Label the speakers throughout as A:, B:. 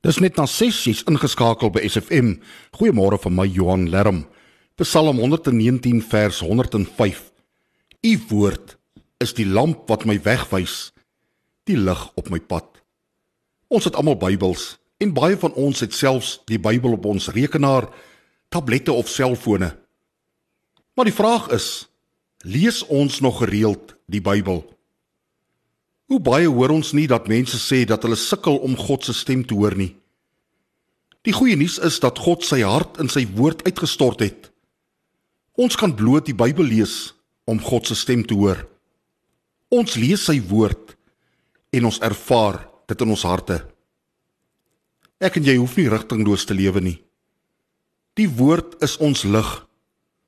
A: Dis net na 6 jy's ingeskakel by SFM. Goeiemôre van my Johan Lerm. Psalm 119 vers 105. U woord is die lamp wat my wegwys, die lig op my pad. Ons het almal Bybels en baie van ons het selfs die Bybel op ons rekenaar, tablette of selfone. Maar die vraag is, lees ons nog gereeld die Bybel? Hoe baie hoor ons nie dat mense sê dat hulle sukkel om God se stem te hoor nie. Die goeie nuus is dat God sy hart in sy woord uitgestort het. Ons kan bloot die Bybel lees om God se stem te hoor. Ons lees sy woord en ons ervaar dit in ons harte. Ek en jy hoef nie rigtingloos te lewe nie. Die woord is ons lig,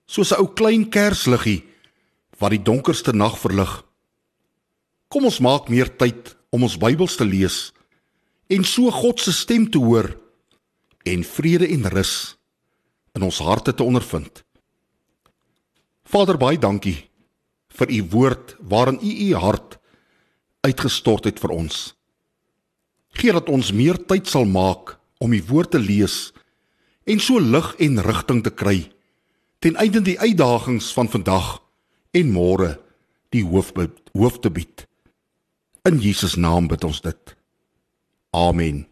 A: soos 'n ou klein kersliggie wat die donkerste nag verlig. Kom ons maak meer tyd om ons Bybels te lees en so God se stem te hoor en vrede en rus in ons harte te ondervind. Vader, baie dankie vir u woord waarin u u hart uitgestort het vir ons. Geef dat ons meer tyd sal maak om u woord te lees en so lig en rigting te kry ten einde die uitdagings van vandag en môre die hoof hoof te bied. In Jesus naam bid ons dit. Amen.